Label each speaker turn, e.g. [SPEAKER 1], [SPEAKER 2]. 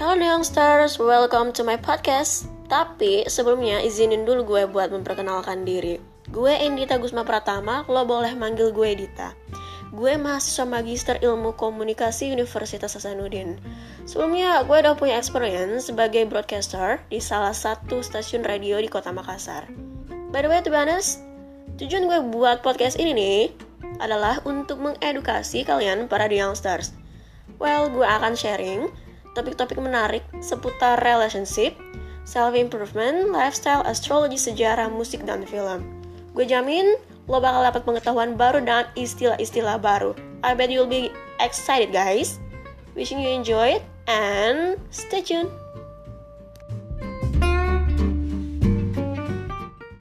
[SPEAKER 1] Halo Youngsters, welcome to my podcast. Tapi sebelumnya izinin dulu gue buat memperkenalkan diri. Gue Endita Gusma Pratama, lo boleh manggil gue Dita. Gue mahasiswa magister ilmu komunikasi Universitas Hasanuddin. Sebelumnya gue udah punya experience sebagai broadcaster di salah satu stasiun radio di kota Makassar. By the way, to be honest, tujuan gue buat podcast ini nih adalah untuk mengedukasi kalian para youngsters. Well, gue akan sharing topik-topik menarik seputar relationship, self-improvement, lifestyle, astrologi, sejarah, musik, dan film. Gue jamin lo bakal dapat pengetahuan baru dan istilah-istilah baru. I bet you'll be excited guys. Wishing you enjoy it and stay tuned.